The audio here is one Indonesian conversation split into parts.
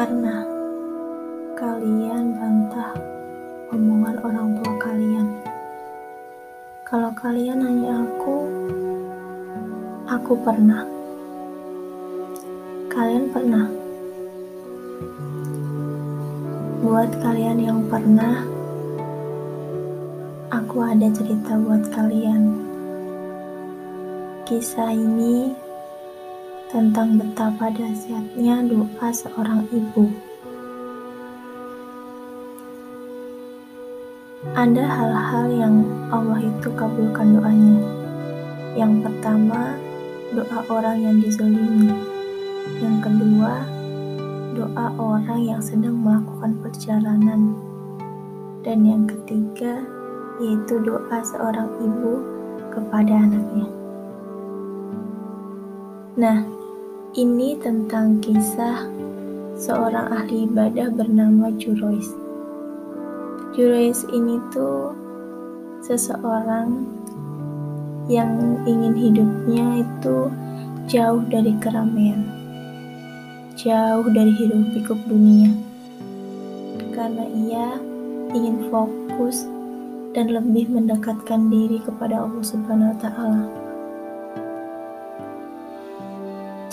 Pernah kalian bantah omongan orang tua kalian. Kalau kalian nanya aku, aku pernah. Kalian pernah? Buat kalian yang pernah, aku ada cerita buat kalian. Kisah ini tentang betapa dahsyatnya doa seorang ibu. Ada hal-hal yang Allah itu kabulkan doanya. Yang pertama, doa orang yang dizolimi. Yang kedua, doa orang yang sedang melakukan perjalanan. Dan yang ketiga, yaitu doa seorang ibu kepada anaknya. Nah, ini tentang kisah seorang ahli ibadah bernama Jurois. Jurois ini tuh seseorang yang ingin hidupnya itu jauh dari keramaian, jauh dari hidup pikuk dunia, karena ia ingin fokus dan lebih mendekatkan diri kepada Allah Subhanahu wa Ta'ala.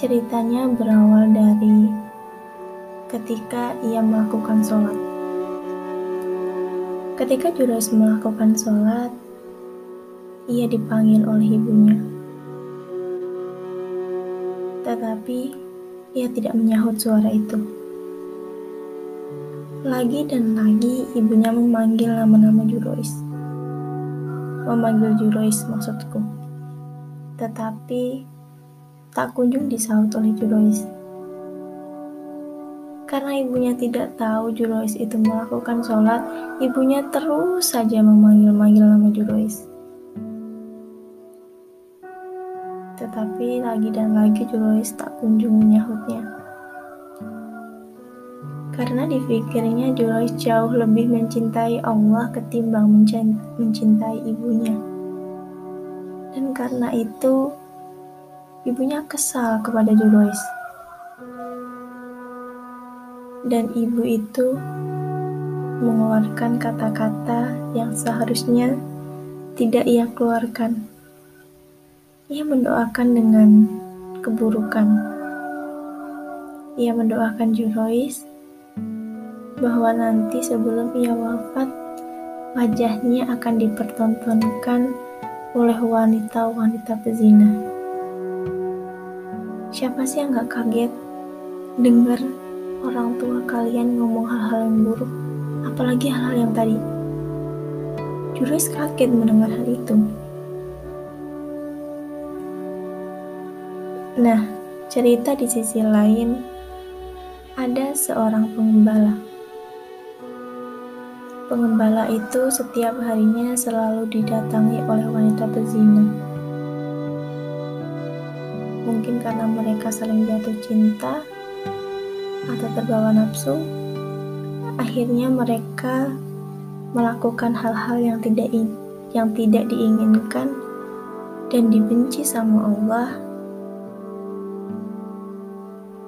Ceritanya berawal dari ketika ia melakukan sholat. Ketika Jurais melakukan sholat, ia dipanggil oleh ibunya. Tetapi ia tidak menyahut suara itu. Lagi dan lagi ibunya memanggil nama-nama Jurois. Memanggil Jurois maksudku. Tetapi tak kunjung disaut oleh Jurois. Karena ibunya tidak tahu Jurois itu melakukan sholat, ibunya terus saja memanggil-manggil nama Jurois. Tetapi lagi dan lagi Jurois tak kunjung menyahutnya. Karena dipikirnya Jurois jauh lebih mencintai Allah ketimbang mencintai ibunya. Dan karena itu, Ibunya kesal kepada Jurois. Dan ibu itu mengeluarkan kata-kata yang seharusnya tidak ia keluarkan. Ia mendoakan dengan keburukan. Ia mendoakan Jurois bahwa nanti sebelum ia wafat, wajahnya akan dipertontonkan oleh wanita-wanita pezina. Siapa sih yang gak kaget dengar orang tua kalian ngomong hal-hal yang buruk, apalagi hal-hal yang tadi. Juris kaget mendengar hal itu. Nah, cerita di sisi lain ada seorang pengembala. Pengembala itu setiap harinya selalu didatangi oleh wanita pezina mungkin karena mereka saling jatuh cinta atau terbawa nafsu, akhirnya mereka melakukan hal-hal yang tidak yang tidak diinginkan dan dibenci sama Allah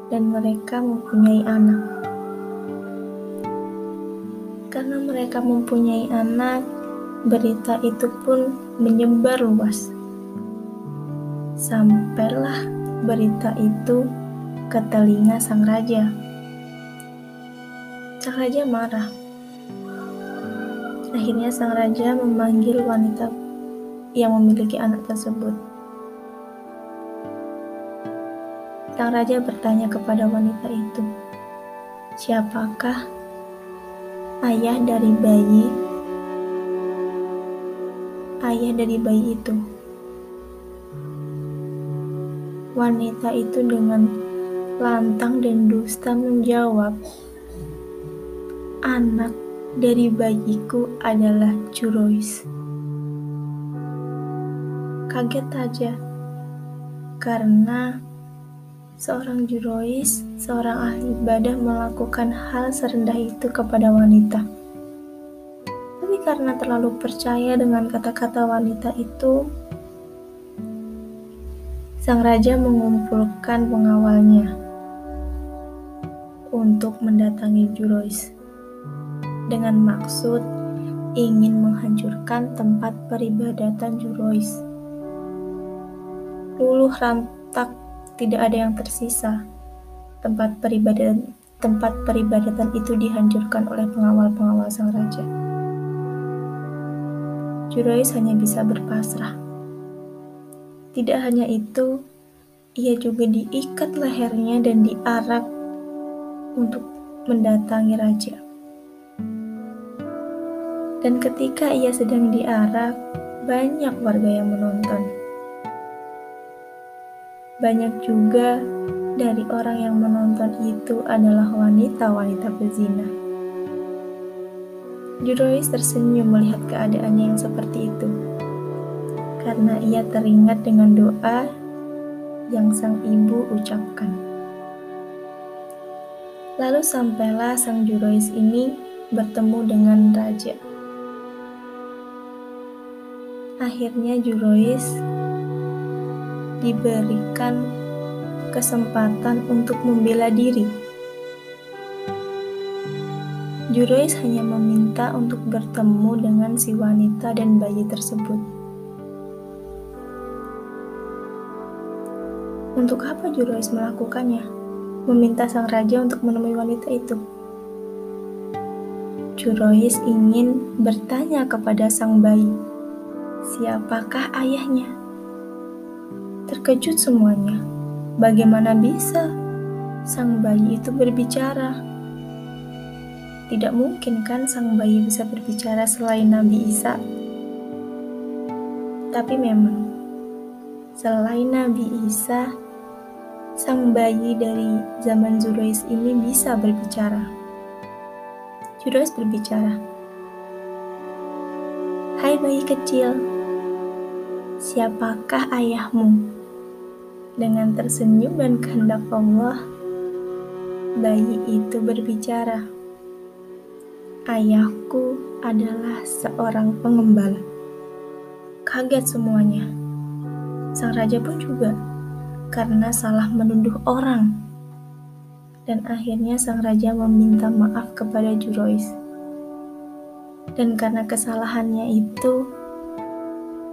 dan mereka mempunyai anak. Karena mereka mempunyai anak, berita itu pun menyebar luas Sampailah berita itu ke telinga sang raja. Sang raja marah. Akhirnya sang raja memanggil wanita yang memiliki anak tersebut. Sang raja bertanya kepada wanita itu, "Siapakah ayah dari bayi?" Ayah dari bayi itu Wanita itu dengan lantang dan dusta menjawab, "Anak dari bayiku adalah Jurois." Kaget saja, karena seorang Jurois, seorang ahli ibadah melakukan hal serendah itu kepada wanita. Tapi karena terlalu percaya dengan kata-kata wanita itu, Sang raja mengumpulkan pengawalnya untuk mendatangi Jurois dengan maksud ingin menghancurkan tempat peribadatan Jurois. Luluh rantak tidak ada yang tersisa. Tempat peribadatan tempat peribadatan itu dihancurkan oleh pengawal-pengawal sang raja. Jurois hanya bisa berpasrah. Tidak hanya itu, ia juga diikat lehernya dan diarak untuk mendatangi raja. Dan ketika ia sedang diarak, banyak warga yang menonton. Banyak juga dari orang yang menonton itu adalah wanita-wanita pezina. Jurois tersenyum melihat keadaannya yang seperti itu, karena ia teringat dengan doa yang sang ibu ucapkan. Lalu sampailah sang Jurois ini bertemu dengan raja. Akhirnya Jurois diberikan kesempatan untuk membela diri. Jurois hanya meminta untuk bertemu dengan si wanita dan bayi tersebut. Untuk apa Jurois melakukannya? meminta sang raja untuk menemui wanita itu. Jurois ingin bertanya kepada sang bayi, siapakah ayahnya? Terkejut semuanya, bagaimana bisa sang bayi itu berbicara? Tidak mungkin kan sang bayi bisa berbicara selain Nabi Isa? Tapi memang, selain Nabi Isa, sang bayi dari zaman Zurois ini bisa berbicara. Zurois berbicara, Hai bayi kecil, siapakah ayahmu? Dengan tersenyum dan kehendak Allah, bayi itu berbicara, Ayahku adalah seorang pengembala. Kaget semuanya. Sang raja pun juga karena salah menuduh orang. Dan akhirnya sang raja meminta maaf kepada Jurois. Dan karena kesalahannya itu,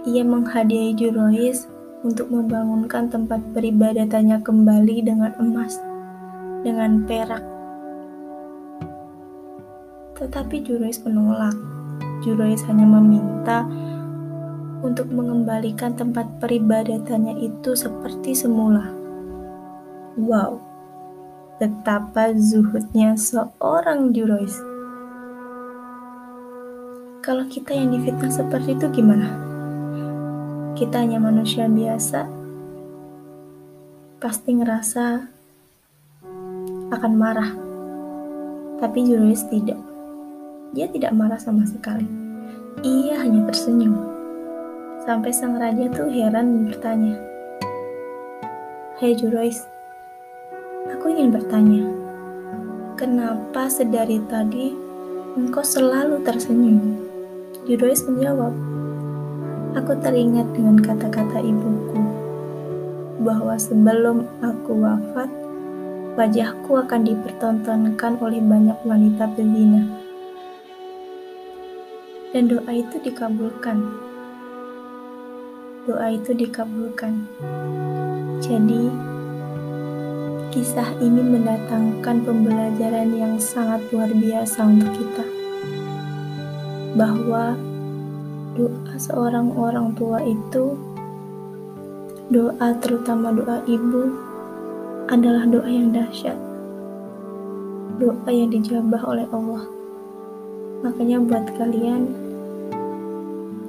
ia menghadiahi Jurois untuk membangunkan tempat peribadatannya kembali dengan emas, dengan perak. Tetapi Jurois menolak. Jurois hanya meminta untuk mengembalikan tempat peribadatannya itu seperti semula. Wow, betapa zuhudnya seorang Jurois. Kalau kita yang difitnah seperti itu gimana? Kita hanya manusia biasa, pasti ngerasa akan marah. Tapi Jurois tidak. Dia tidak marah sama sekali. Ia hanya tersenyum. Sampai sang raja tuh heran bertanya, Hei Jurois, aku ingin bertanya, kenapa sedari tadi engkau selalu tersenyum? Jurois menjawab, aku teringat dengan kata-kata ibuku, bahwa sebelum aku wafat, wajahku akan dipertontonkan oleh banyak wanita pezina. Dan doa itu dikabulkan doa itu dikabulkan. Jadi, kisah ini mendatangkan pembelajaran yang sangat luar biasa untuk kita. Bahwa doa seorang orang tua itu, doa terutama doa ibu, adalah doa yang dahsyat. Doa yang dijabah oleh Allah. Makanya buat kalian,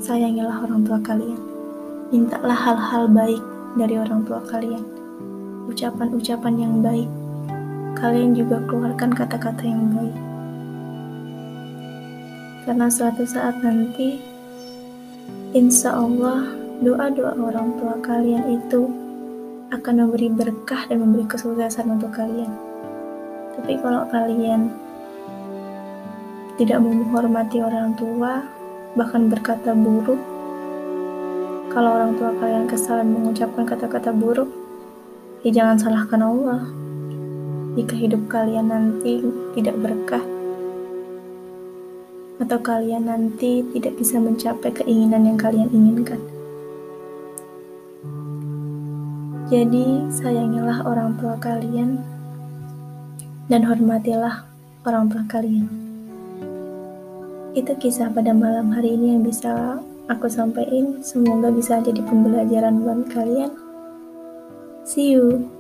sayangilah orang tua kalian. Mintalah hal-hal baik dari orang tua kalian. Ucapan-ucapan yang baik. Kalian juga keluarkan kata-kata yang baik. Karena suatu saat nanti, insya Allah, doa-doa orang tua kalian itu akan memberi berkah dan memberi kesuksesan untuk kalian. Tapi kalau kalian tidak menghormati orang tua, bahkan berkata buruk, kalau orang tua kalian kesal dan mengucapkan kata-kata buruk, ya jangan salahkan Allah. jika hidup kalian nanti tidak berkah, atau kalian nanti tidak bisa mencapai keinginan yang kalian inginkan. Jadi, sayangilah orang tua kalian dan hormatilah orang tua kalian. Itu kisah pada malam hari ini yang bisa aku sampaikan. Semoga bisa jadi pembelajaran buat kalian. See you.